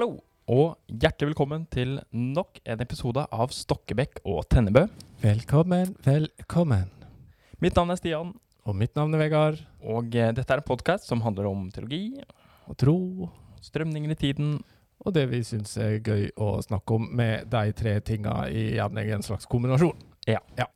Hallo, og hjertelig velkommen til nok en episode av Stokkebekk og Tennebø. Velkommen, velkommen. Mitt navn er Stian, Og mitt navn er Vegard. og eh, dette er en podkast som handler om teologi, Og tro, strømninger i tiden. og det vi syns er gøy å snakke om med de tre tinga i gjerne en slags kombinasjon.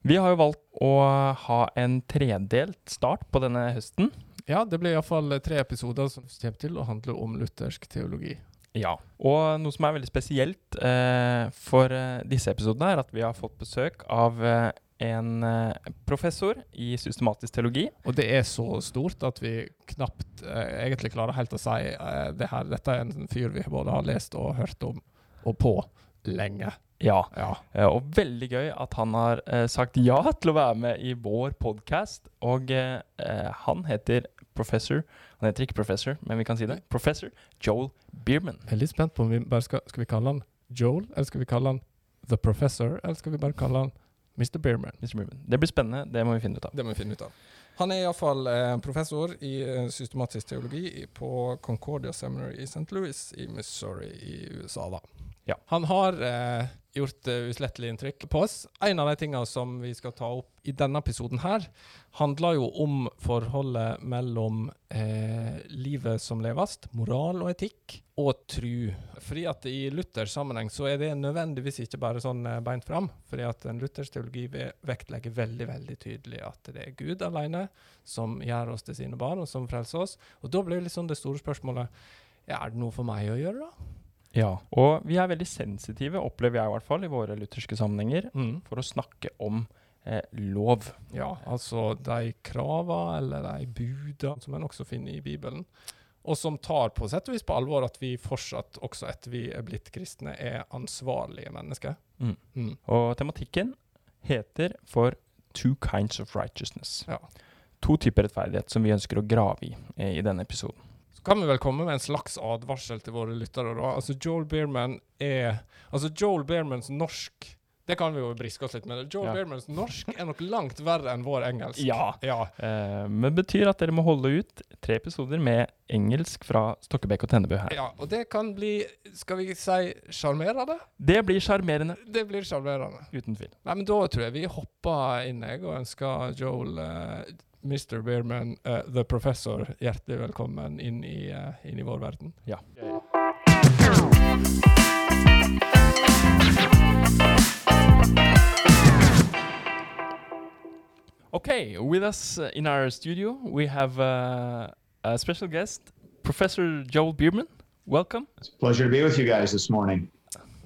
Vi har jo valgt å ha en tredelt start på denne høsten. Ja, det blir iallfall tre episoder som kommer til å handle om luthersk teologi. Ja. Og noe som er veldig spesielt eh, for eh, disse episodene, er at vi har fått besøk av eh, en eh, professor i systematisk teologi. Og det er så stort at vi knapt eh, egentlig klarer helt å si eh, det her. Dette er en fyr vi både har lest og hørt om, og på lenge. Ja. Ja. Eh, Og veldig gøy at han har sagt ja til å være med i vår podkast. Og han heter professor Han heter ikke professor, men vi kan si det. Professor Joel Bierman. Jeg er litt spent på om vi bare skal Skal vi kalle han Joel, eller skal vi kalle han The Professor, eller skal vi bare kalle han Mr. Beerman? Mr. Bierman. Det blir spennende, det må vi finne ut av. Det må vi finne ut av. Han er iallfall eh, professor i eh, systematisk teologi på Concordia Seminary i St. Louis i Missouri i USA. da. Ja. Han har eh, gjort uh, uslettelig inntrykk på oss. En av de tingene som vi skal ta opp i denne episoden her, handler jo om forholdet mellom eh, livet som leves, moral og etikk, og tru. Fordi at i Luthers sammenheng så er det nødvendigvis ikke bare sånn eh, beint fram. Fordi at en Luthers teologi vektlegger veldig veldig tydelig at det er Gud alene som gjør oss til sine barn, og som frelser oss. Og da blir liksom det store spørsmålet er det noe for meg å gjøre, da? Ja. Og vi er veldig sensitive, opplever jeg i hvert fall, i våre lutherske sammenhenger, for å snakke om eh, lov. Ja, altså de krava eller de buda som en også finner i Bibelen, og som tar på sett og vis på alvor at vi fortsatt, også etter vi er blitt kristne, er ansvarlige mennesker. Mm. Mm. Og tematikken heter for Two Kinds of Righteousness. Ja. To typer rettferdighet som vi ønsker å grave i eh, i denne episoden. Så kan vi vel komme med en slags advarsel til våre lyttere. da. Altså Joel Beerman er Altså Joel Beermans norsk Det kan vi jo briske oss litt med. Joel Ja. Bearmans norsk er nok langt verre enn vår engelsk. Ja. ja. Eh, men betyr at dere må holde ut tre episoder med engelsk fra Stokkebekk og Tennebø her. Ja, og det kan bli, skal vi si, sjarmerende? Det blir sjarmerende, Det blir sjarmerende. uten tvil. Nei, men da tror jeg vi hopper inn, jeg, og ønsker Joel, eh, Mr. Biermann, eh, The Professor, hjertelig velkommen inn i, eh, inn i vår verden. Ja. Okay, with us uh, in our studio, we have uh, a special guest, Professor Joel Biermann. Welcome. It's a pleasure to be with you guys this morning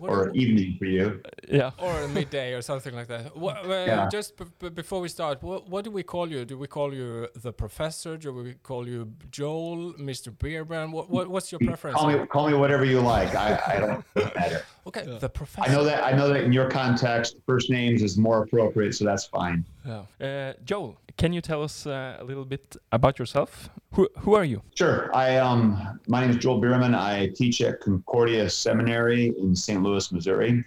or evening for you. Yeah. or midday or something like that. Wha- uh, Yeah. Just b- b- before we start, what, what do we call you? Do we call you the professor? Do we call you Joel, Mr. Biermann? What, what what's your preference? Call me, call me whatever you like. I, I don't doesn't matter. Okay, the professor. I know that I know that in your context, first names is more appropriate, so that's fine. Yeah. Uh, Joel, can you tell us uh, a little bit about yourself? Who who are you? Sure. I um my name is Joel Biermann. I teach at Concordia Seminary in St. Louis, Missouri.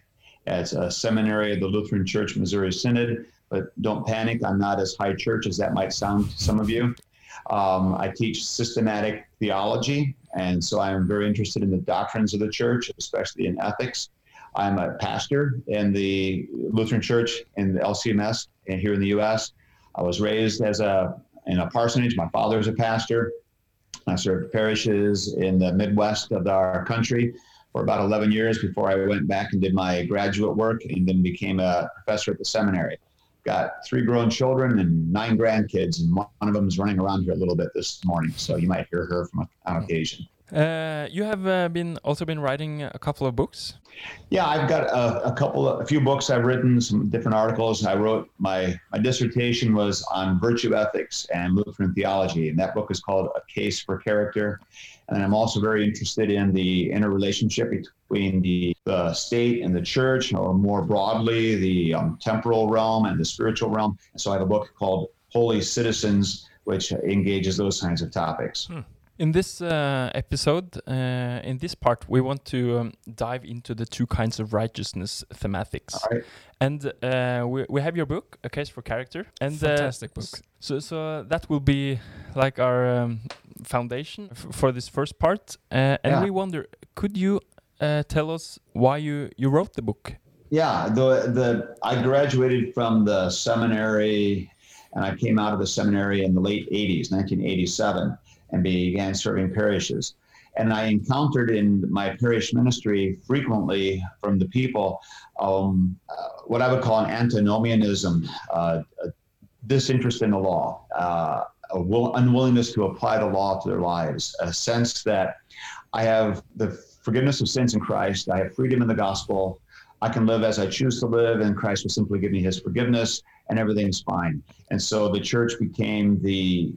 It's a seminary of the Lutheran Church Missouri Synod, but don't panic, I'm not as high church as that might sound to some of you. Um, I teach systematic theology, and so I'm very interested in the doctrines of the church, especially in ethics. I'm a pastor in the Lutheran Church in the LCMS and here in the U.S. I was raised as a in a parsonage. My father is a pastor. I served parishes in the Midwest of our country for about 11 years before I went back and did my graduate work and then became a professor at the seminary. Got three grown children and nine grandkids, and one of them is running around here a little bit this morning, so you might hear her from on occasion. Uh, you have uh, been also been writing a couple of books. Yeah, I've got a, a couple, of, a few books I've written, some different articles. I wrote my my dissertation was on virtue ethics and Lutheran theology, and that book is called A Case for Character. And I'm also very interested in the interrelationship between the, the state and the church, or more broadly, the um, temporal realm and the spiritual realm. And so I have a book called Wholly Citizens, which engages those kinds of topics. In this uh, episode, uh, in this part, we want to um, dive into the two kinds of righteousness thematics. All right. And uh, we, we have your book, A Case for Character. And uh, Fantastic book. So, so that will be like our um, foundation f- for this first part. Uh, and Yeah. we wonder, could you uh, tell us why you you wrote the book? Yeah, the the I graduated from the seminary, and I came out of the seminary in the late '80s, 1987, and began serving parishes. And I encountered in my parish ministry frequently from the people um, uh, what I would call an antinomianism, uh, disinterest in the law, uh, a will, unwillingness to apply the law to their lives, a sense that I have the forgiveness of sins in Christ, I have freedom in the gospel, I can live as I choose to live, and Christ will simply give me his forgiveness, and everything's fine. And so the church became the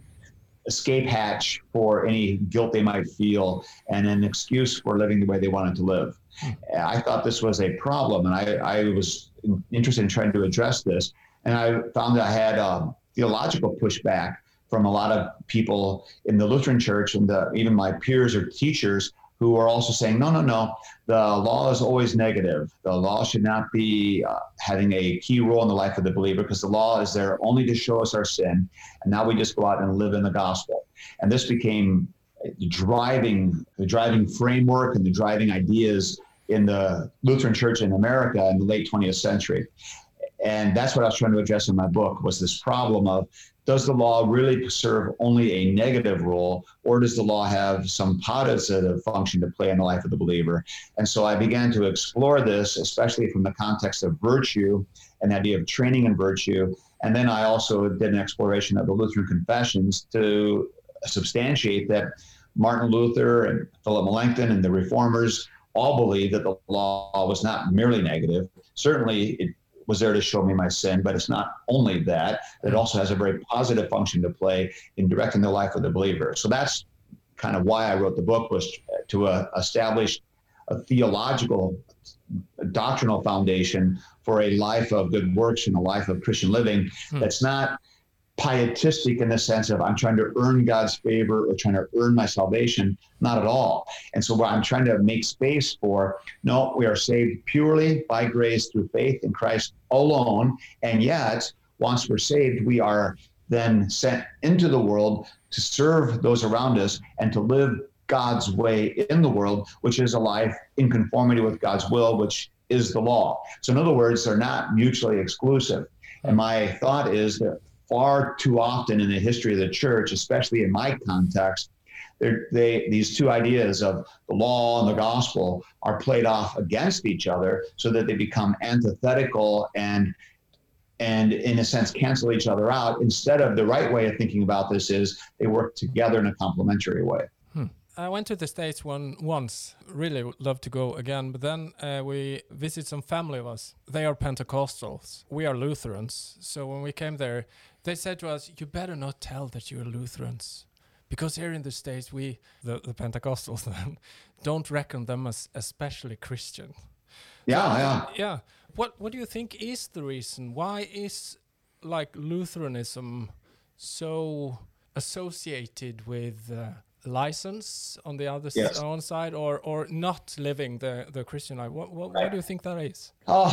escape hatch for any guilt they might feel and an excuse for living the way they wanted to live. Hmm. I thought this was a problem, and I, I was interested in trying to address this. And I found that I had a theological pushback from a lot of people in the Lutheran Church and the, even my peers or teachers who are also saying, no, no, no, the law is always negative. The law should not be uh, having a key role in the life of the believer because the law is there only to show us our sin. And now we just go out and live in the gospel. And this became the driving, the driving framework and the driving ideas in the Lutheran Church in America in the late 20th century. And that's what I was trying to address in my book was this problem of does the law really serve only a negative role, or does the law have some positive function to play in the life of the believer? And so I began to explore this, especially from the context of virtue and the idea of training in virtue. And then I also did an exploration of the Lutheran confessions to substantiate that Martin Luther and Philip Melanchthon and the reformers all believed that the law was not merely negative. Certainly, it was there to show me my sin, but it's not only that, it also has a very positive function to play in directing the life of the believer. So that's kind of why I wrote the book was to uh, establish a theological doctrinal foundation for a life of good works and a life of Christian living hmm. that's not pietistic in the sense of I'm trying to earn God's favor or trying to earn my salvation. Not at all. And so, what I'm trying to make space for no, we are saved purely by grace through faith in Christ alone. And yet, once we're saved, we are then sent into the world to serve those around us and to live God's way in the world, which is a life in conformity with God's will, which is the law. So, in other words, they're not mutually exclusive. And my thought is that far too often in the history of the church, especially in my context, they, these two ideas of the law and the gospel are played off against each other so that they become antithetical and and in a sense cancel each other out instead of the right way of thinking about this is they work together in a complementary way. I went to the States one once. Really would love to go again. But then uh, we visit some family of us. They are Pentecostals. We are Lutherans. So when we came there, they said to us, "You better not tell that you're Lutherans." Because here in the States, we, the, the Pentecostals, then, don't reckon them as especially Christian. Yeah, so, yeah. Yeah. What, what do you think is the reason? Why is like Lutheranism so associated with uh, license on the other yes. on side or or not living the the christian life what what, right. what do you think that is oh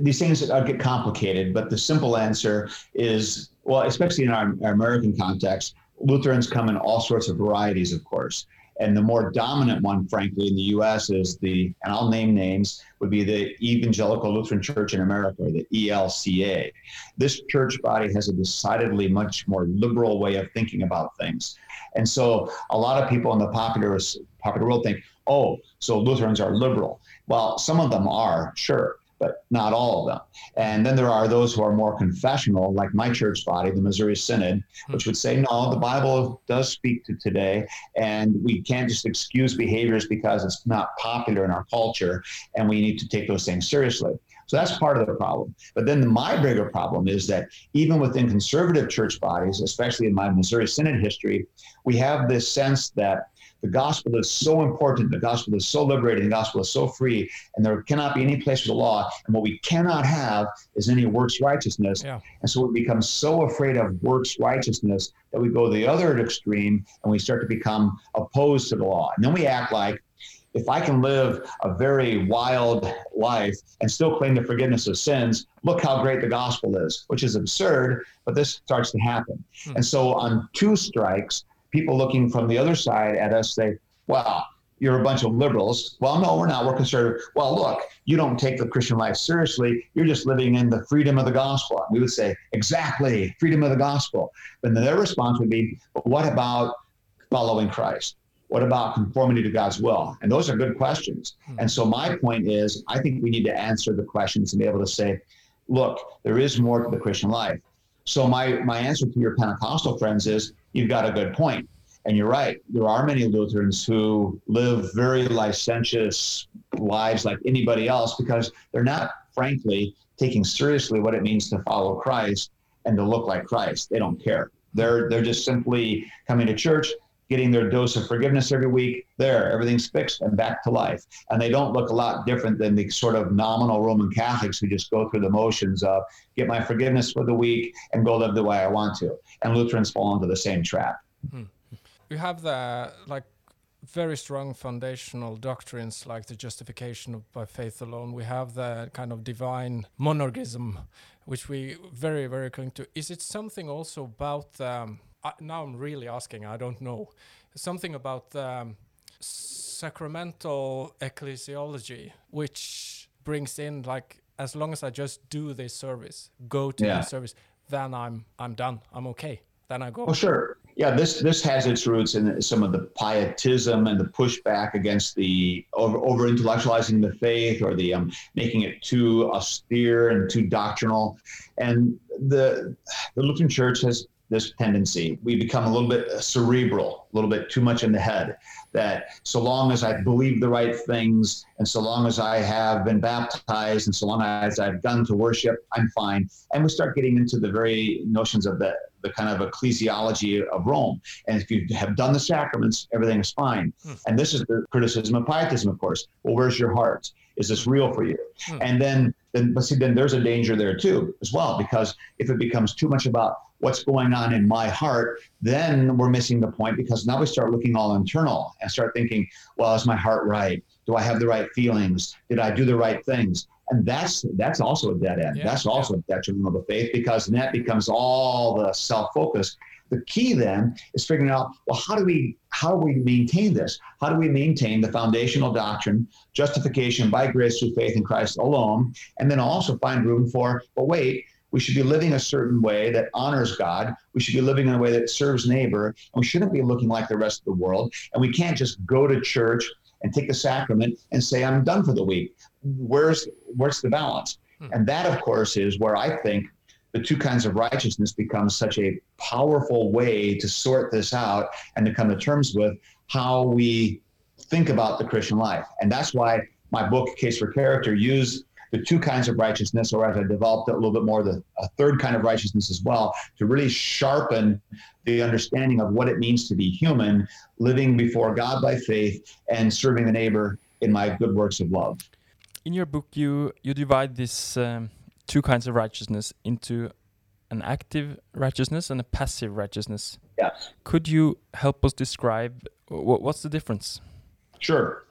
these things get complicated but the simple answer is well especially in our, our american context lutherans come in all sorts of varieties of course and the more dominant one, frankly, in the U.S. is the, and I'll name names, would be the Evangelical Lutheran Church in America, or the ELCA. This church body has a decidedly much more liberal way of thinking about things. And so a lot of people in the popular, popular world think, oh, so Lutherans are liberal. Well, some of them are, sure but not all of them. And then there are those who are more confessional, like my church body, the Missouri Synod, hmm. which would say, no, the Bible does speak to today, and we can't just excuse behaviors because it's not popular in our culture, and we need to take those things seriously. So that's part of the problem. But then my bigger problem is that even within conservative church bodies, especially in my Missouri Synod history, we have this sense that the gospel is so important. The gospel is so liberating. The gospel is so free. And there cannot be any place for the law. And what we cannot have is any works righteousness. Yeah. And so we become so afraid of works righteousness that we go the other extreme and we start to become opposed to the law. And then we act like if I can live a very wild life and still claim the forgiveness of sins, look how great the gospel is, which is absurd, but this starts to happen. Hmm. And so on two strikes, people looking from the other side at us say, well, you're a bunch of liberals. Well, no, we're not. We're conservative. Well, look, you don't take the Christian life seriously. You're just living in the freedom of the gospel. We would say, exactly, freedom of the gospel. But their response would be, but what about following Christ? What about conformity to God's will? And those are good questions. Hmm. And so my point is, I think we need to answer the questions and be able to say, look, there is more to the Christian life. So my my answer to your Pentecostal friends is, you've got a good point. And you're right. There are many Lutherans who live very licentious lives like anybody else because they're not, frankly, taking seriously what it means to follow Christ and to look like Christ. They don't care. They're they're just simply coming to church, getting their dose of forgiveness every week. There, everything's fixed and back to life. And they don't look a lot different than the sort of nominal Roman Catholics who just go through the motions of get my forgiveness for the week and go live the way I want to. And Lutherans fall into the same trap. Hmm we have the like very strong foundational doctrines like the justification of, by faith alone. We have the kind of divine monergism, which we very very cling to. Is it something also about? Um, I, now I'm really asking. I don't know. Something about um, sacramental ecclesiology, which brings in like as long as I just do this service, go to yeah. this service, then I'm I'm done. I'm okay. Then I go. Oh sure yeah, this this has its roots in some of the pietism and the pushback against the over, over intellectualizing the faith or the um, making it too austere and too doctrinal. And the the Lutheran Church has this tendency. We become a little bit cerebral, a little bit too much in the head. That so long as I believe the right things, and so long as I have been baptized, and so long as I've done to worship, I'm fine. And we start getting into the very notions of the the kind of ecclesiology of Rome. And if you have done the sacraments, everything is fine. Hmm. And this is the criticism of pietism, of course. Well, where's your heart? Is this real for you? Hmm. And then, then, but see, then there's a danger there too, as well, because if it becomes too much about what's going on in my heart, then we're missing the point because now we start looking all internal and start thinking, well, is my heart right? Do I have the right feelings? Did I do the right things? and that's that's also a dead end. Yeah, that's also yeah. detrimental to faith because that becomes all the self focus. The key then is figuring out well how do we how do we maintain this? How do we maintain the foundational doctrine, justification by grace through faith in Christ alone, and then also find room for well wait we should be living a certain way that honors God. We should be living in a way that serves neighbor. And we shouldn't be looking like the rest of the world. And we can't just go to church and take the sacrament and say, I'm done for the week where's where's the balance? Hmm. And that, of course, is where I think the two kinds of righteousness becomes such a powerful way to sort this out and to come to terms with how we think about the Christian life. And that's why my book, Case for Character, used the two kinds of righteousness, or as I developed it a little bit more, the a third kind of righteousness as well, to really sharpen the understanding of what it means to be human, living before God by faith, and serving the neighbor in my good works of love in your book you you divide this um, two kinds of righteousness into an active righteousness and a passive righteousness. Yes. Could you help us describe what's the difference? Sure.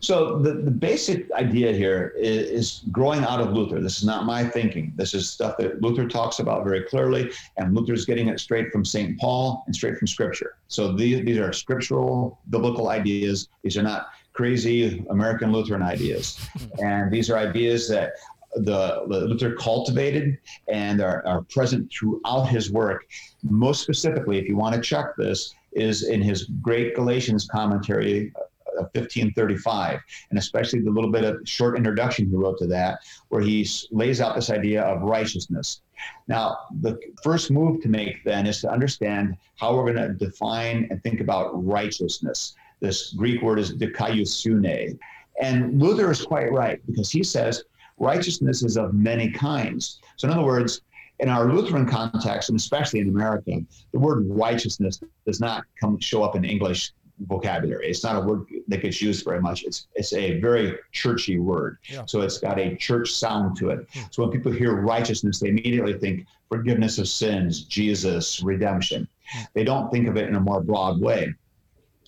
So the, the basic idea here is, is, growing out of Luther. This is not my thinking. This is stuff that Luther talks about very clearly, and Luther's getting it straight from St. Paul and straight from Scripture. So these, these are scriptural, biblical ideas. These are not crazy American Lutheran ideas. Hmm. and these are ideas that the, Luther cultivated and are, are present throughout his work. Most specifically, if you want to check this, is in his great Galatians commentary uh, of 1535, and especially the little bit of short introduction he wrote to that, where he lays out this idea of righteousness. Now, the first move to make then is to understand how we're going to define and think about righteousness. This Greek word is dikaiosune. And Luther is quite right because he says righteousness is of many kinds. So, in other words, in our Lutheran context, and especially in America, the word righteousness does not come show up in English vocabulary. It's not a word that gets used very much. It's it's a very churchy word. Yeah. So it's got a church sound to it. Mm. So when people hear righteousness, they immediately think forgiveness of sins, Jesus, redemption. Mm. They don't think of it in a more broad way.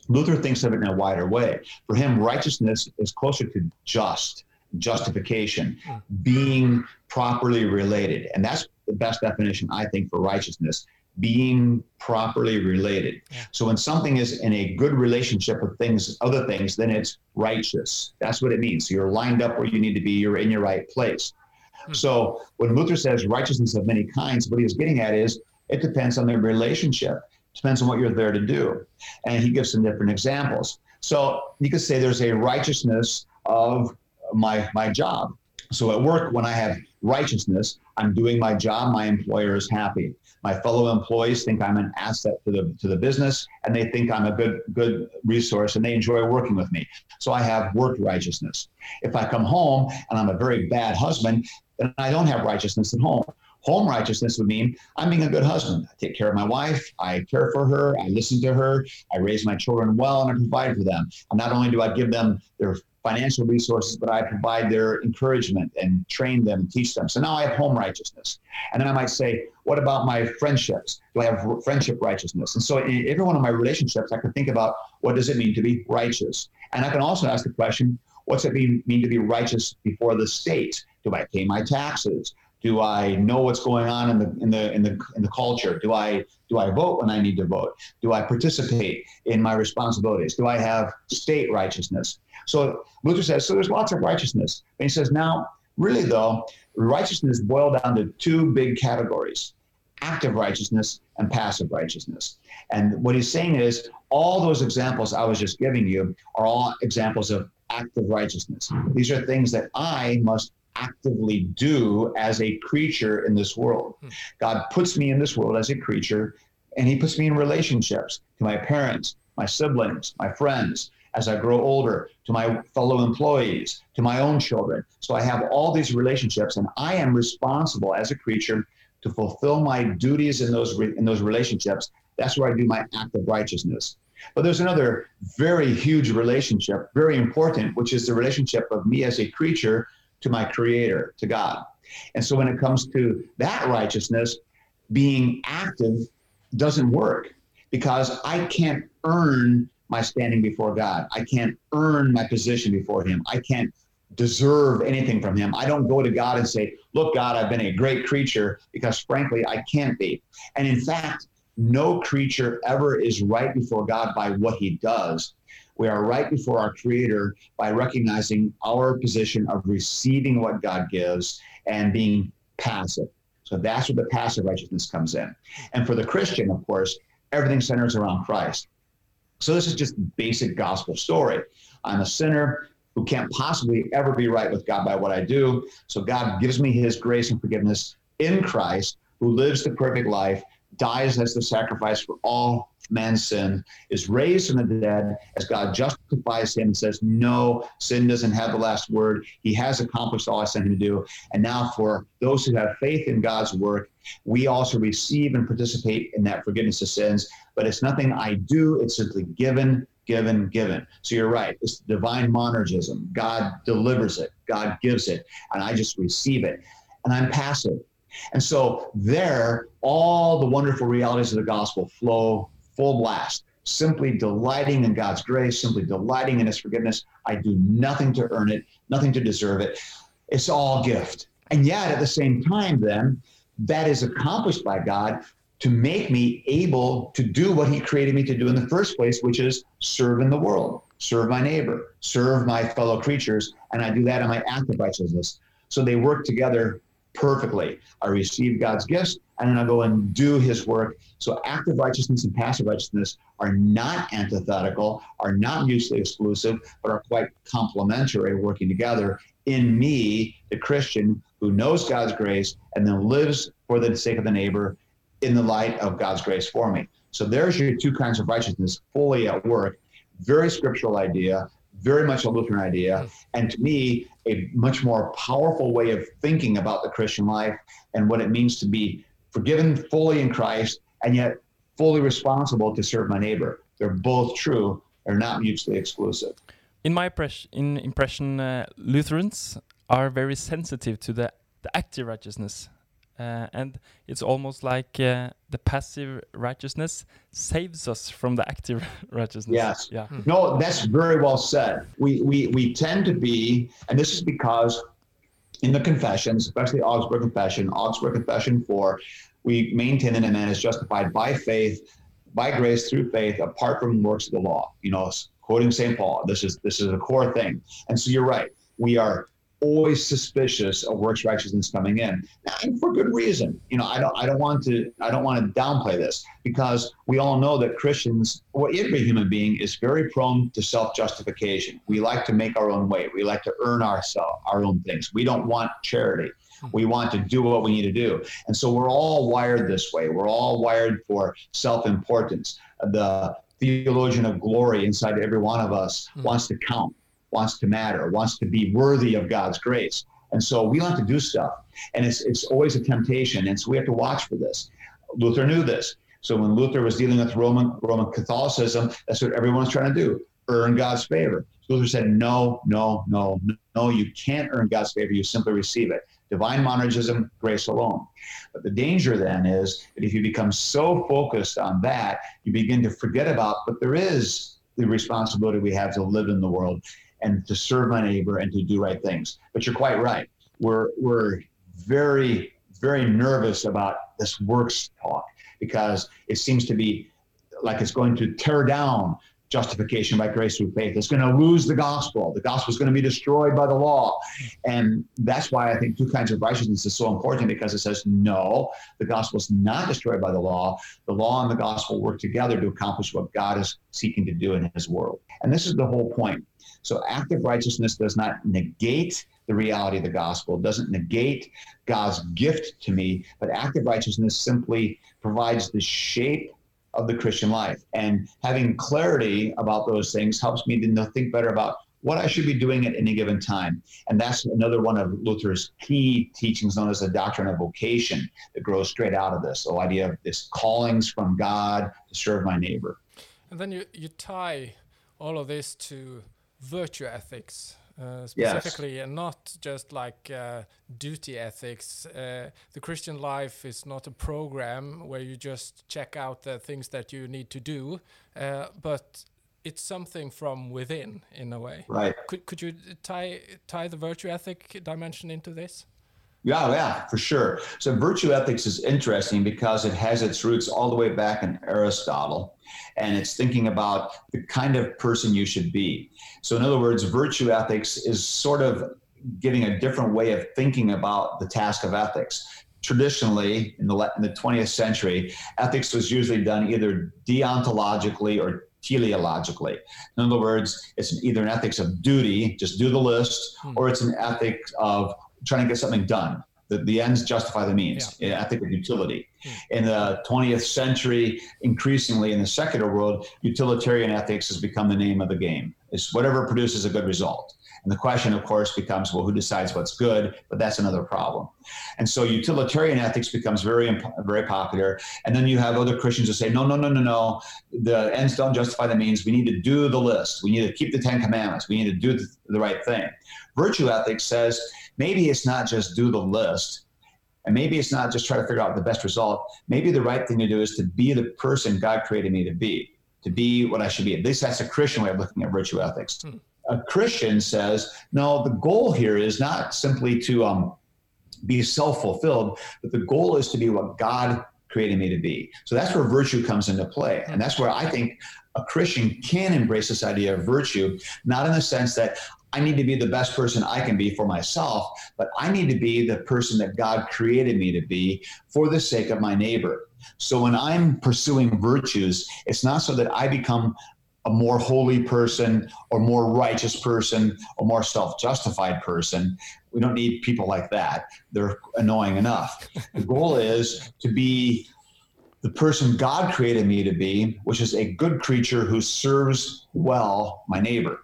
Luther thinks of it in a wider way. For him, righteousness is closer to just, justification, being properly related. And that's the best definition, I think, for righteousness being properly related. So when something is in a good relationship with things, other things, then it's righteous. That's what it means. So you're lined up where you need to be. You're in your right place. Hmm. So when Luther says righteousness of many kinds, what he's getting at is it depends on the relationship. Depends on what you're there to do. And he gives some different examples. So you could say there's a righteousness of my my job. So at work, when I have righteousness, I'm doing my job, my employer is happy. My fellow employees think I'm an asset to the to the business and they think I'm a good good resource and they enjoy working with me. So I have work righteousness. If I come home and I'm a very bad husband, then I don't have righteousness at home. Home righteousness would mean I'm being a good husband. I take care of my wife. I care for her. I listen to her. I raise my children well and I provide for them. And not only do I give them their financial resources, but I provide their encouragement and train them and teach them. So now I have home righteousness. And then I might say, what about my friendships? Do I have friendship righteousness? And so in every one of my relationships, I can think about what does it mean to be righteous? And I can also ask the question, what's it mean, mean to be righteous before the state? Do I pay my taxes? Do I know what's going on in the in the in the in the culture? Do I do I vote when I need to vote? Do I participate in my responsibilities? Do I have state righteousness? So Luther says, so there's lots of righteousness. And he says, now, really though, righteousness boiled down to two big categories active righteousness and passive righteousness. And what he's saying is all those examples I was just giving you are all examples of active righteousness. These are things that I must actively do as a creature in this world. Hmm. God puts me in this world as a creature, and He puts me in relationships to my parents, my siblings, my friends, as I grow older, to my fellow employees, to my own children. So I have all these relationships, and I am responsible as a creature to fulfill my duties in those re- in those relationships. That's where I do my act of righteousness. But there's another very huge relationship, very important, which is the relationship of me as a creature to my creator, to God. And so when it comes to that righteousness, being active doesn't work because I can't earn my standing before God. I can't earn my position before Him. I can't deserve anything from Him. I don't go to God and say, Look, God, I've been a great creature, because frankly, I can't be. And in fact, no creature ever is right before God by what He does. We are right before our Creator by recognizing our position of receiving what God gives and being passive. So that's where the passive righteousness comes in. And for the Christian, of course, everything centers around Christ. So this is just basic gospel story. I'm a sinner who can't possibly ever be right with God by what I do. So God gives me his grace and forgiveness in Christ, who lives the perfect life, dies as the sacrifice for all man's sin, is raised from the dead as God justifies him and says, No, sin doesn't have the last word. He has accomplished all I sent him to do. And now, for those who have faith in God's work, we also receive and participate in that forgiveness of sins. But it's nothing I do, it's simply given, given, given. So you're right. It's divine monergism. God delivers it, God gives it, and I just receive it. And I'm passive. And so there, all the wonderful realities of the gospel flow full blast, simply delighting in God's grace, simply delighting in His forgiveness. I do nothing to earn it, nothing to deserve it. It's all gift. And yet, at the same time, then, that is accomplished by God to make me able to do what He created me to do in the first place, which is serve in the world, serve my neighbor, serve my fellow creatures. And I do that in my act of righteousness. So they work together perfectly. I receive God's gifts and then I go and do his work. So active righteousness and passive righteousness are not antithetical, are not mutually exclusive, but are quite complementary, working together in me, the Christian who knows God's grace and then lives for the sake of the neighbor in the light of God's grace for me. So there's your two kinds of righteousness fully at work. Very scriptural idea, very much a Lutheran idea, and to me, a much more powerful way of thinking about the Christian life and what it means to be forgiven fully in Christ and yet fully responsible to serve my neighbor. They're both true, they're not mutually exclusive. In my in impression, uh, Lutherans are very sensitive to the, the active righteousness uh, and it's almost like uh, the passive righteousness saves us from the active righteousness. Yes. Yeah. No, that's very well said. We, we, we tend to be, and this is because in the confessions, especially Augsburg Confession, Augsburg Confession 4, we maintain that a man is justified by faith, by grace through faith, apart from works of the law. You know, quoting St. Paul, this is this is a core thing. And so you're right. We are always suspicious of works righteousness coming in. And for good reason. You know i don't i don't want to i don't want to downplay this because we all know that christians or every human being is very prone to self-justification. We like to make our own way. We like to earn ourselves our own things. We don't want charity. We want to do what we need to do. And so we're all wired this way. We're all wired for self-importance. The theologian of glory inside every one of us mm. wants to count wants to matter, wants to be worthy of God's grace. And so we want to do stuff. And it's, it's always a temptation. And so we have to watch for this. Luther knew this. So when Luther was dealing with Roman, Roman Catholicism, that's what everyone's trying to do earn God's favor. Luther said, no, no, no, no, you can't earn God's favor. You simply receive it. Divine monergism, grace alone. But the danger then is that if you become so focused on that, you begin to forget about, but there is the responsibility we have to live in the world and to serve my neighbor and to do right things. But you're quite right. We're we're very very nervous about this works talk because it seems to be like it's going to tear down justification by grace through faith. It's going to lose the gospel. The gospel is going to be destroyed by the law. And that's why I think two kinds of righteousness is so important because it says, no, the gospel is not destroyed by the law. The law and the gospel work together to accomplish what God is seeking to do in his world. And this is the whole point. So active righteousness does not negate the reality of the gospel, it doesn't negate God's gift to me, but active righteousness simply provides the shape of the Christian life. And having clarity about those things helps me to think better about what I should be doing at any given time. And that's another one of Luther's key teachings known as the doctrine of vocation that grows straight out of this. The idea of this callings from God to serve my neighbor. And then you, you tie all of this to virtue ethics uh, specifically, yes. and not just like uh, duty ethics. Uh, the Christian life is not a program where you just check out the things that you need to do, uh, but it's something from within, in a way. Right. Could could you tie tie the virtue ethic dimension into this? Yeah, yeah, for sure. So virtue ethics is interesting because it has its roots all the way back in Aristotle, and it's thinking about the kind of person you should be. So, in other words, virtue ethics is sort of giving a different way of thinking about the task of ethics. Traditionally, in the, in the 20th century, ethics was usually done either deontologically or teleologically. In other words, it's either an ethics of duty, just do the list, hmm. or it's an ethic of trying to get something done. The, the ends justify the means, yeah. ethic of utility. Hmm. In the 20th century, increasingly in the secular world, utilitarian ethics has become the name of the game. It's whatever produces a good result. And the question, of course, becomes well, who decides what's good? But that's another problem. And so utilitarian ethics becomes very, very popular. And then you have other Christians who say, no, no, no, no, no. The ends don't justify the means. We need to do the list. We need to keep the Ten Commandments. We need to do the, right thing. Virtue ethics says maybe it's not just do the list. And maybe it's not just try to figure out the best result. Maybe the right thing to do is to be the person God created me to be, to be what I should be. At least that's a Christian way of looking at virtue ethics. Hmm. A Christian says, no, the goal here is not simply to um, be self fulfilled, but the goal is to be what God created me to be. So that's where virtue comes into play. And that's where I think a Christian can embrace this idea of virtue, not in the sense that I need to be the best person I can be for myself, but I need to be the person that God created me to be for the sake of my neighbor. So when I'm pursuing virtues, it's not so that I become a more holy person or more righteous person or more self justified person. We don't need people like that. They're annoying enough. The goal is to be the person God created me to be, which is a good creature who serves well my neighbor.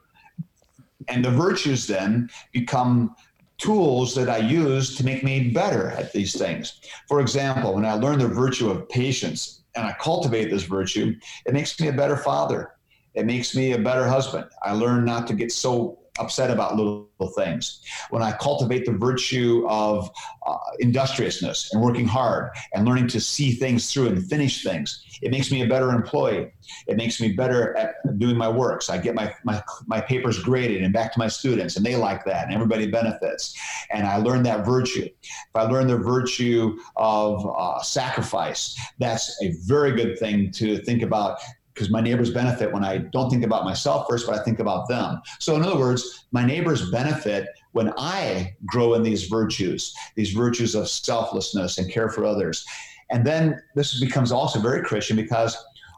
And the virtues then become tools that I use to make me better at these things. For example, when I learn the virtue of patience and I cultivate this virtue, it makes me a better father. It makes me a better husband. I learn not to get so upset about little things. When I cultivate the virtue of uh, industriousness and working hard and learning to see things through and finish things, it makes me a better employee. It makes me better at doing my work. So I get my, my, my papers graded and back to my students, and they like that, and everybody benefits. And I learn that virtue. If I learn the virtue of uh, sacrifice, that's a very good thing to think about because my neighbors benefit when I don't think about myself first, but I think about them. So, in other words, my neighbors benefit when I grow in these virtues, these virtues of selflessness and care for others. And then this becomes also very Christian because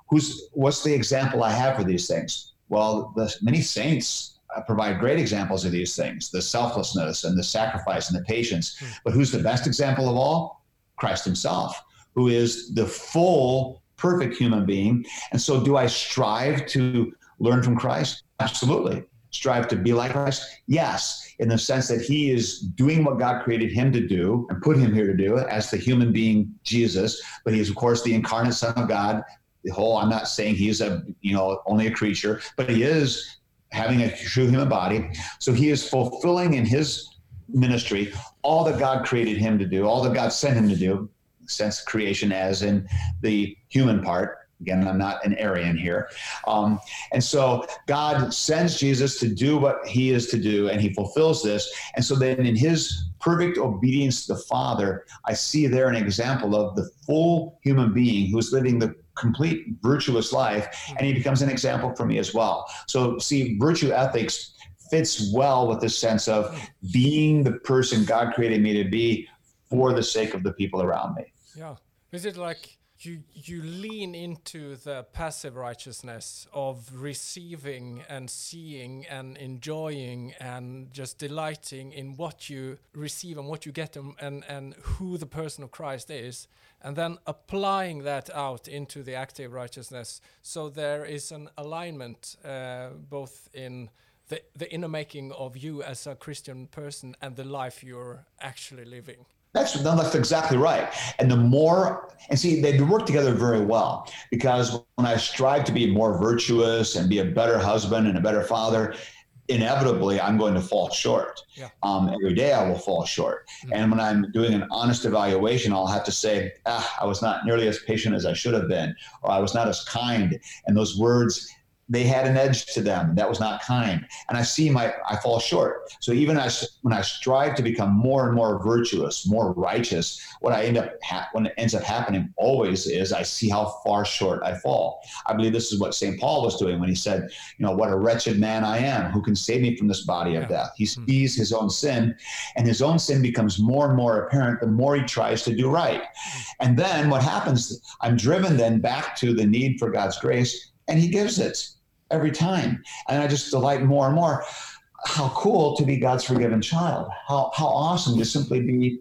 who's what's the example I have for these things? Well, the many saints uh, provide great examples of these things the selflessness and the sacrifice and the patience. Hmm. But who's the best example of all? Christ Himself, who is the full, perfect human being. And so, do I strive to learn from Christ? Absolutely. Strive to be like Christ? Yes, in the sense that he is doing what God created him to do and put him here to do as the human being Jesus. But he is, of course, the incarnate Son of God. The whole, I'm not saying he's a, you know, only a creature, but he is having a true human body. So he is fulfilling in his ministry all that God created him to do, all that God sent him to do, sense creation as in the human part. Again, I'm not an Arian here. Um, and so God sends Jesus to do what he is to do, and he fulfills this. And so then in his perfect obedience to the Father, I see there an example of the full human being who's living the complete virtuous life, and he becomes an example for me as well. So, see, virtue ethics fits well with the sense of being the person God created me to be for the sake of the people around me. Yeah. Is it like you you lean into the passive righteousness of receiving and seeing and enjoying and just delighting in what you receive and what you get and, and, and who the person of Christ is and then applying that out into the active righteousness so there is an alignment uh, both in the, the inner making of you as a Christian person and the life you're actually living. That's no, that's exactly right. And the more and see, they work together very well because when I strive to be more virtuous and be a better husband and a better father, inevitably I'm going to fall short. Yeah. Um, every day I will fall short. Mm-hmm. And when I'm doing an honest evaluation, I'll have to say, ah, I was not nearly as patient as I should have been, or I was not as kind. And those words they had an edge to them that was not kind. And i see my i fall short. So even as when i strive to become more and more virtuous more righteous what i end up ha- when it ends up happening always is i see how far short i fall. I believe this is what st paul was doing when he said you know what a wretched man i am. Who can save me from this body of death? He hmm. sees his own sin and his own sin becomes more and more apparent the more he tries to do right. And then what happens i'm driven then back to the need for god's grace and he gives it every time. And I just delight more and more. How cool to be God's forgiven child. How, how awesome to simply be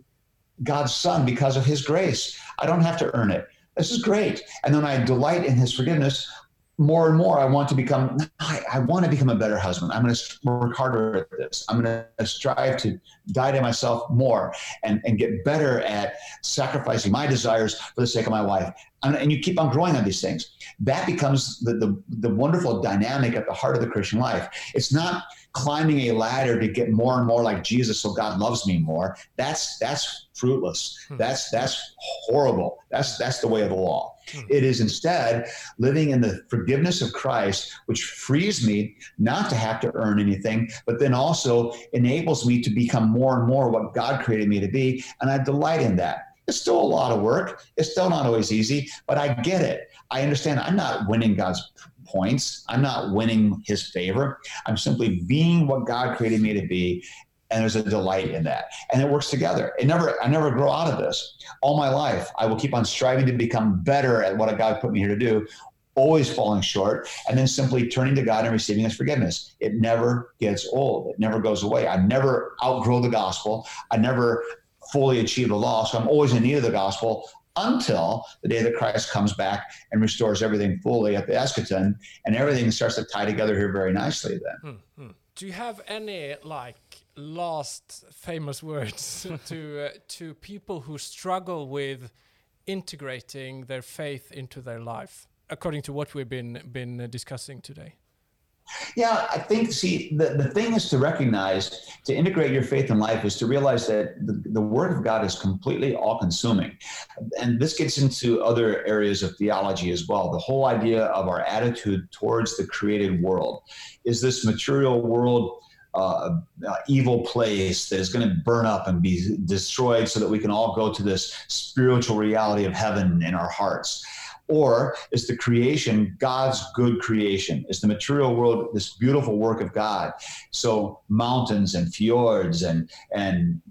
God's son because of his grace. I don't have to earn it. This is great. And then I delight in his forgiveness more and more. I want to become, I, I want to become a better husband. I'm going to work harder at this. I'm going to strive to die to myself more and, and get better at sacrificing my desires for the sake of my wife and you keep on growing on these things. That becomes the, the, the wonderful dynamic at the heart of the Christian life. It's not climbing a ladder to get more and more like Jesus so God loves me more. That's that's fruitless. Hmm. That's that's horrible. That's that's the way of the law. Hmm. It is instead living in the forgiveness of Christ, which frees me not to have to earn anything, but then also enables me to become more and more what God created me to be. And I delight in that. It's still a lot of work. It's still not always easy, but I get it. I understand I'm not winning God's points. I'm not winning his favor. I'm simply being what God created me to be. And there's a delight in that. And it works together. It never, I never grow out of this. All my life, I will keep on striving to become better at what God put me here to do, always falling short, and then simply turning to God and receiving his forgiveness. It never gets old. It never goes away. I never outgrow the gospel. I never fully achieve the law. So I'm always in need of the gospel until the day that Christ comes back and restores everything fully at the eschaton, and everything starts to tie together here very nicely. Then, hmm, hmm. do you have any like last famous words to uh, to people who struggle with integrating their faith into their life, according to what we've been been discussing today? Yeah, I think, see, the, the thing is to recognize, to integrate your faith in life is to realize that the, the Word of God is completely all consuming. And this gets into other areas of theology as well. The whole idea of our attitude towards the created world. Is this material world uh, uh, evil place that is going to burn up and be destroyed so that we can all go to this spiritual reality of heaven in our hearts? Or is the creation God's good creation? Is the material world this beautiful work of God? So mountains and fjords and and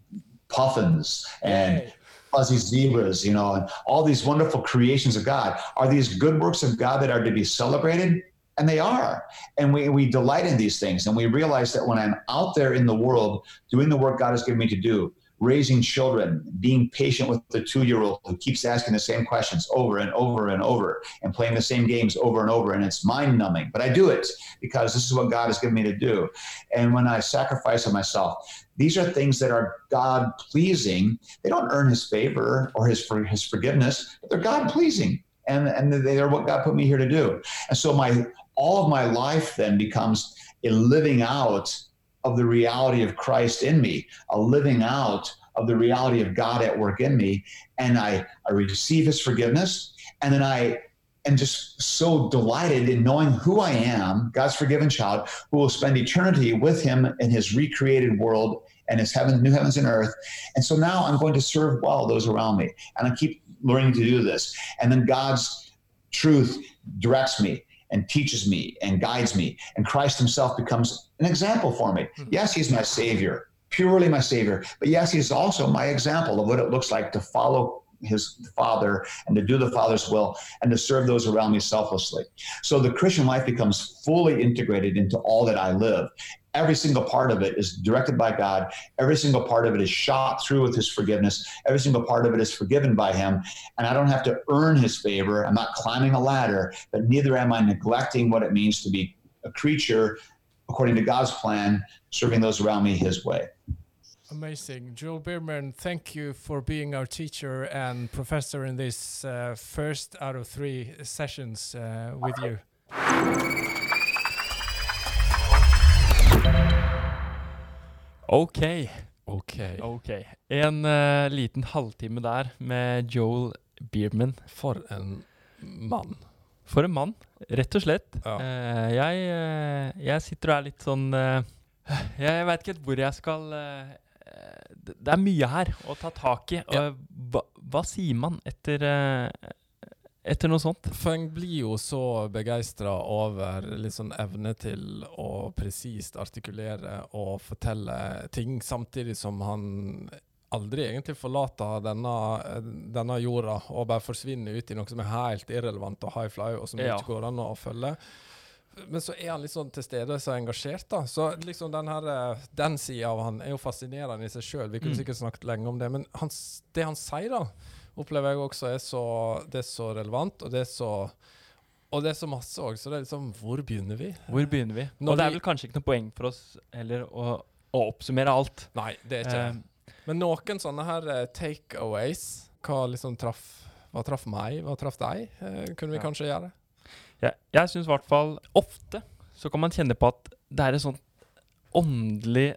puffins and fuzzy zebras, you know, and all these wonderful creations of God. Are these good works of God that are to be celebrated? And they are. And we, we delight in these things. And we realize that when I'm out there in the world doing the work God has given me to do, raising children, being patient with the two year old who keeps asking the same questions over and over and over and playing the same games over and over. And it's mind numbing, but I do it because this is what God has given me to do. And when I sacrifice of myself, these are things that are God pleasing. They don't earn his favor or his, for his forgiveness, but they're God pleasing. And, and they are what God put me here to do. And so my all of my life then becomes a living out of the reality of Christ in me, a living out of the reality of God at work in me. And I, I receive his forgiveness. And then I am just so delighted in knowing who I am, God's forgiven child, who will spend eternity with him in his recreated world and his heaven, new heavens and earth. And so now I'm going to serve well those around me. And I keep learning to do this. And then God's truth directs me and teaches me and guides me. And Christ himself becomes an example for me. Hmm. Yes, he's my savior, purely my savior. But yes, he's also my example of what it looks like to follow his father and to do the father's will and to serve those around me selflessly. So the Christian life becomes fully integrated into all that I live. Every single part of it is directed by God. Every single part of it is shot through with his forgiveness. Every single part of it is forgiven by him. And I don't have to earn his favor. I'm not climbing a ladder, but neither am I neglecting what it means to be a creature according to God's plan, serving those around me his way. Amazing. Joel Biermann, thank you for being our teacher and professor in this uh, first out of three sessions uh, with you. OK. OK. okay. En uh, liten halvtime der med Joel Beardman. For en mann. For en mann, rett og slett. Ja. Uh, jeg, uh, jeg sitter og er litt sånn Jeg veit ikke helt hvor jeg skal det, det er mye her å ta tak i. Ja. Hva, hva sier man etter, etter noe sånt? En blir jo så begeistra over litt sånn evne til å presist artikulere og fortelle ting, samtidig som han aldri egentlig forlater denne, denne jorda og bare forsvinner ut i noe som er helt irrelevant og high fly, og som Ja. ikke går an å følge. Men så er han litt sånn til stede så engasjert, da. Så liksom den, her, den sida av han er jo fascinerende i seg sjøl. Vi kunne Mm. sikkert snakket lenge om det. Men han, det han sier, da, opplever jeg også er så, det er så relevant, og det er så og det er så masse òg, så det er liksom Hvor begynner vi? Hvor begynner vi? Når og det er vel kanskje ikke noe poeng for oss heller å, å oppsummere alt. Nei, det er ikke uh. Men noen sånne her uh, takeaways, hva liksom traff Hva traff meg, hva traff deg, Uh, kunne vi Ja. kanskje gjøre? Jeg, jeg syns i hvert fall ofte så kan man kjenne på at det er et sånt åndelig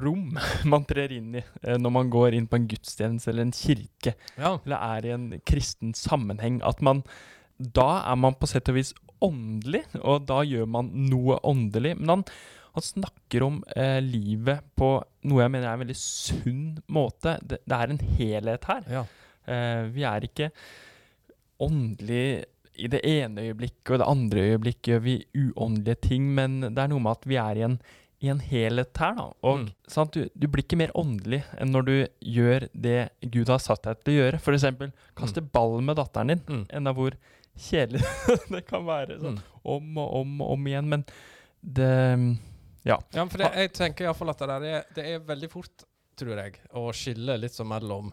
rom man trer inn i eh, når man går inn på en gudstjeneste eller en kirke, Ja. eller er i en kristen sammenheng. At man Da er man på sett og vis åndelig, og da gjør man noe åndelig. Men han, han snakker om eh, livet på noe jeg mener er en veldig sunn måte. Det, det er en helhet her. ja. Eh, vi er ikke åndelig i det ene øyeblikket, og det andre øyeblikket gjør vi uåndelige ting, men det er noe med at vi er i en, i en helhet her, da. Og Mm. sant, du, du blir ikke mer åndelig enn når du gjør det Gud har satt deg til å gjøre. For eksempel kaste ball med datteren din, Mm. enda hvor kjedelig det kan være. Sånn, Mm. om og om og om igjen. Men det Ja, for det, jeg tenker iallfall at det der er, det er veldig fort, tror jeg, å skille litt sånn mellom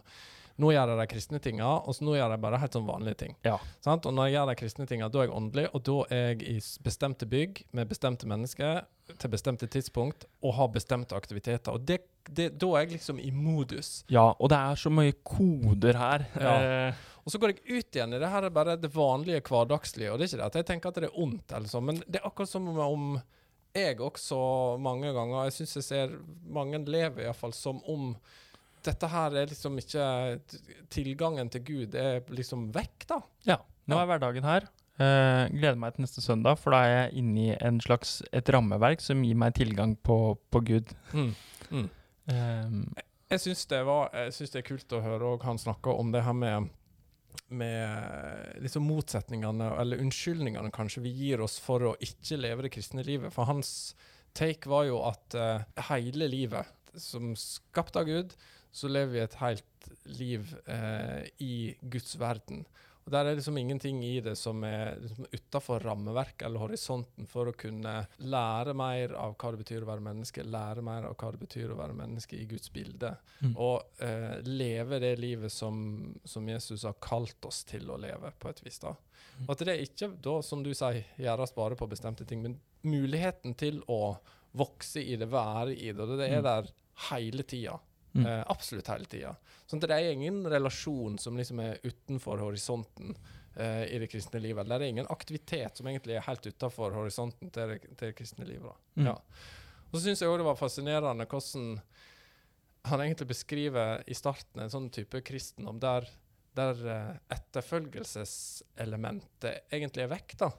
nå gjør jeg de kristne tinga, og så nå gjør jeg bare helt sånn vanlige ting. Ja. Sant? Og når jeg gjør de kristne tinga, da er jeg åndelig, og da er jeg i bestemte bygg med bestemte mennesker til bestemte tidspunkt og har bestemte aktiviteter. Og det, det, da er jeg liksom i modus. Ja, og det er så mye koder her. Ja. Eh, Og så går jeg ut igjen i det her er bare det vanlige hverdagslige. Og det er ikke det at jeg tenker at det er ondt, eller sånn, men det er akkurat som om jeg også mange ganger Jeg syns jeg ser mange lever iallfall som om dette her er liksom ikke Tilgangen til Gud er liksom vekk, da. Ja. Nå er hverdagen her. Uh, gleder meg til neste søndag, for da er jeg inne i en slags, et rammeverk som gir meg tilgang på, på Gud. Mm. Mm. Um, Jeg syns det, det er kult å høre og han snakke om det her med med liksom motsetningene, eller unnskyldningene kanskje vi gir oss for å ikke leve det kristne livet. For hans take var jo at uh, hele livet, som skapt av Gud, så lever vi et helt liv eh, i Guds verden. Og Der er liksom ingenting i det som er liksom utafor rammeverket eller horisonten for å kunne lære mer av hva det betyr å være menneske, lære mer av hva det betyr å være menneske i Guds bilde. Mm. Og eh, leve det livet som, som Jesus har kalt oss til å leve, på et vis. da. Mm. Og at det ikke, da, som du sier, gjøres bare på bestemte ting, men muligheten til å vokse i det, være i det, det er Mm. der hele tida. Mm. Eh, absolutt hele tida. Sånn det er ingen relasjon som liksom er utenfor horisonten eh, i det kristne livet. Det er ingen aktivitet som egentlig er helt utenfor horisonten til det, til det kristne livet. Mm. Ja. Og så syns jeg òg det var fascinerende hvordan han egentlig beskriver i starten en sånn type kristendom der, der eh, etterfølgelseselementet egentlig er vekk. da.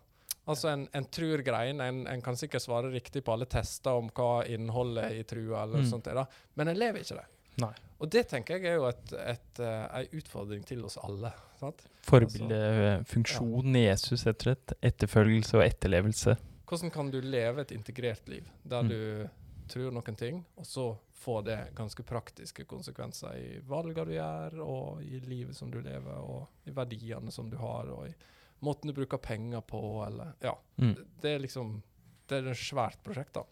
Altså en, en tror greien, en, en kan sikkert svare riktig på alle tester om hva innholdet i trua eller Mm. sånt er, da. men en lever ikke det. Nei. Og det tenker jeg er jo et, et, eh, ei utfordring til oss alle. sant? Forbildefunksjonen i Jesus, rett og slett. Etterfølgelse og etterlevelse. Hvordan kan du leve et integrert liv der Mm. du tror noen ting, og så får det ganske praktiske konsekvenser i valgene du gjør, og i livet som du lever, og i verdiene som du har, og i måten du bruker penger på, eller Ja. Mm. Det er liksom Det er et svært prosjekt, da.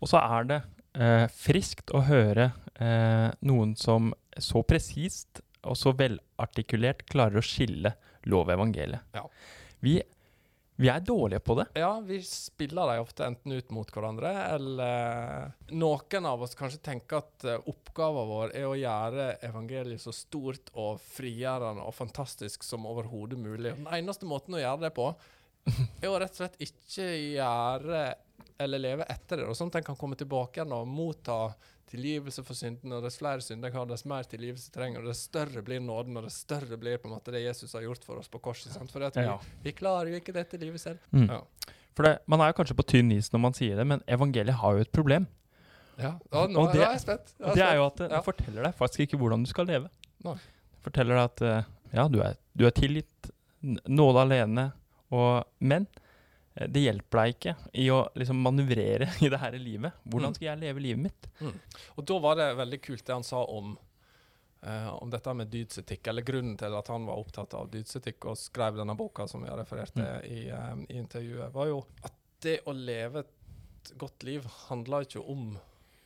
Og så er det eh, friskt å høre eh, noen som så presist og så velartikulert klarer å skille lov og evangeliet. Ja. Vi, vi er dårlige på det. Ja, vi spiller dem ofte enten ut mot hverandre, eller noen av oss kanskje tenker at uh, oppgaven vår er å gjøre evangeliet så stort og frigjørende og fantastisk som overhodet mulig. Den eneste måten å gjøre det på, er å rett og slett ikke gjøre eller leve etter det, og sånn at en kan komme tilbake igjen og motta tilgivelse for syndene. Og dess flere synder jeg har, dess mer tilgivelse trenger, og dess større blir nåden, og dess større blir på en måte det Jesus har gjort for oss på korset. sant? For vi, Ja. vi klarer jo ikke dette livet selv. Mm. Ja. For det, Man er jo kanskje på tynn is når man sier det, men evangeliet har jo et problem. Ja, ja nå Og det- er jeg spent. Jeg det er jo at det Ja. forteller deg faktisk ikke hvordan du skal leve. Det forteller deg at eh, ja, du er, du er tilgitt, nåde alene, og, men eh, det hjelper deg ikke i å liksom manøvrere i det her livet. Hvordan Mm. skal jeg leve livet mitt? Og da var det veldig kult det han sa om, eh, om dette med dydsetikk, eller grunnen til at han var opptatt av dydsetikk og skrev denne boka som vi har referert til Mm. i, um, i intervjuet, var jo at det å leve et godt liv handler ikke om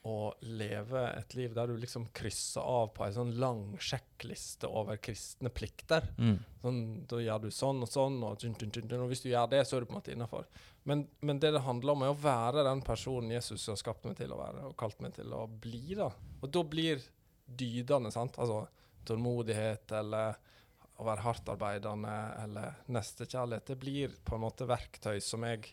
å leve et liv der du liksom krysser av på en sånn lang sjekkliste over kristne plikter. Sånn, da gjør du sånn og sånn, og, og hvis du gjør det, så er du på en måte innafor. Men, men det det handler om, er å være den personen Jesus har skapt meg til å være, og kalt meg til å bli. da. Og da blir dydene, sant, altså tålmodighet eller å være hardtarbeidende eller nestekjærlighet, det blir på en måte verktøy som jeg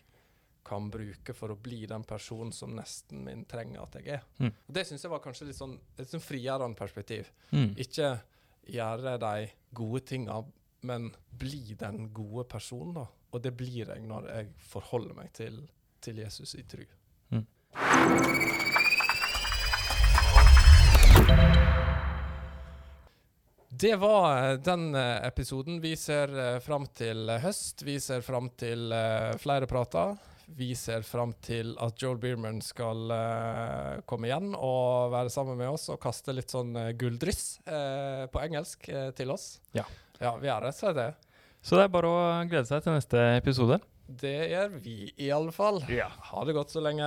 kan bruke for å bli den personen som nesten min trenger at jeg er. Mm. Og Det syns jeg var kanskje litt sånn, et sånn frigjørende perspektiv. Mm. Ikke gjøre de gode tinga, men bli den gode personen, da. Og det blir jeg når jeg forholder meg til, til Jesus i tru. Mm. Det var eh, den eh, episoden. Vi ser eh, fram til høst. Vi ser fram til flere prater. Vi ser fram til at Joel Beerman skal uh, komme igjen og være sammen med oss og kaste litt sånn eh, gulldryss uh, på engelsk uh, til oss. Ja. Ja, vi er rett og slett det. Så det er bare å glede seg til neste episode. Det gjør vi i alle fall. Ja. Ha det godt så lenge.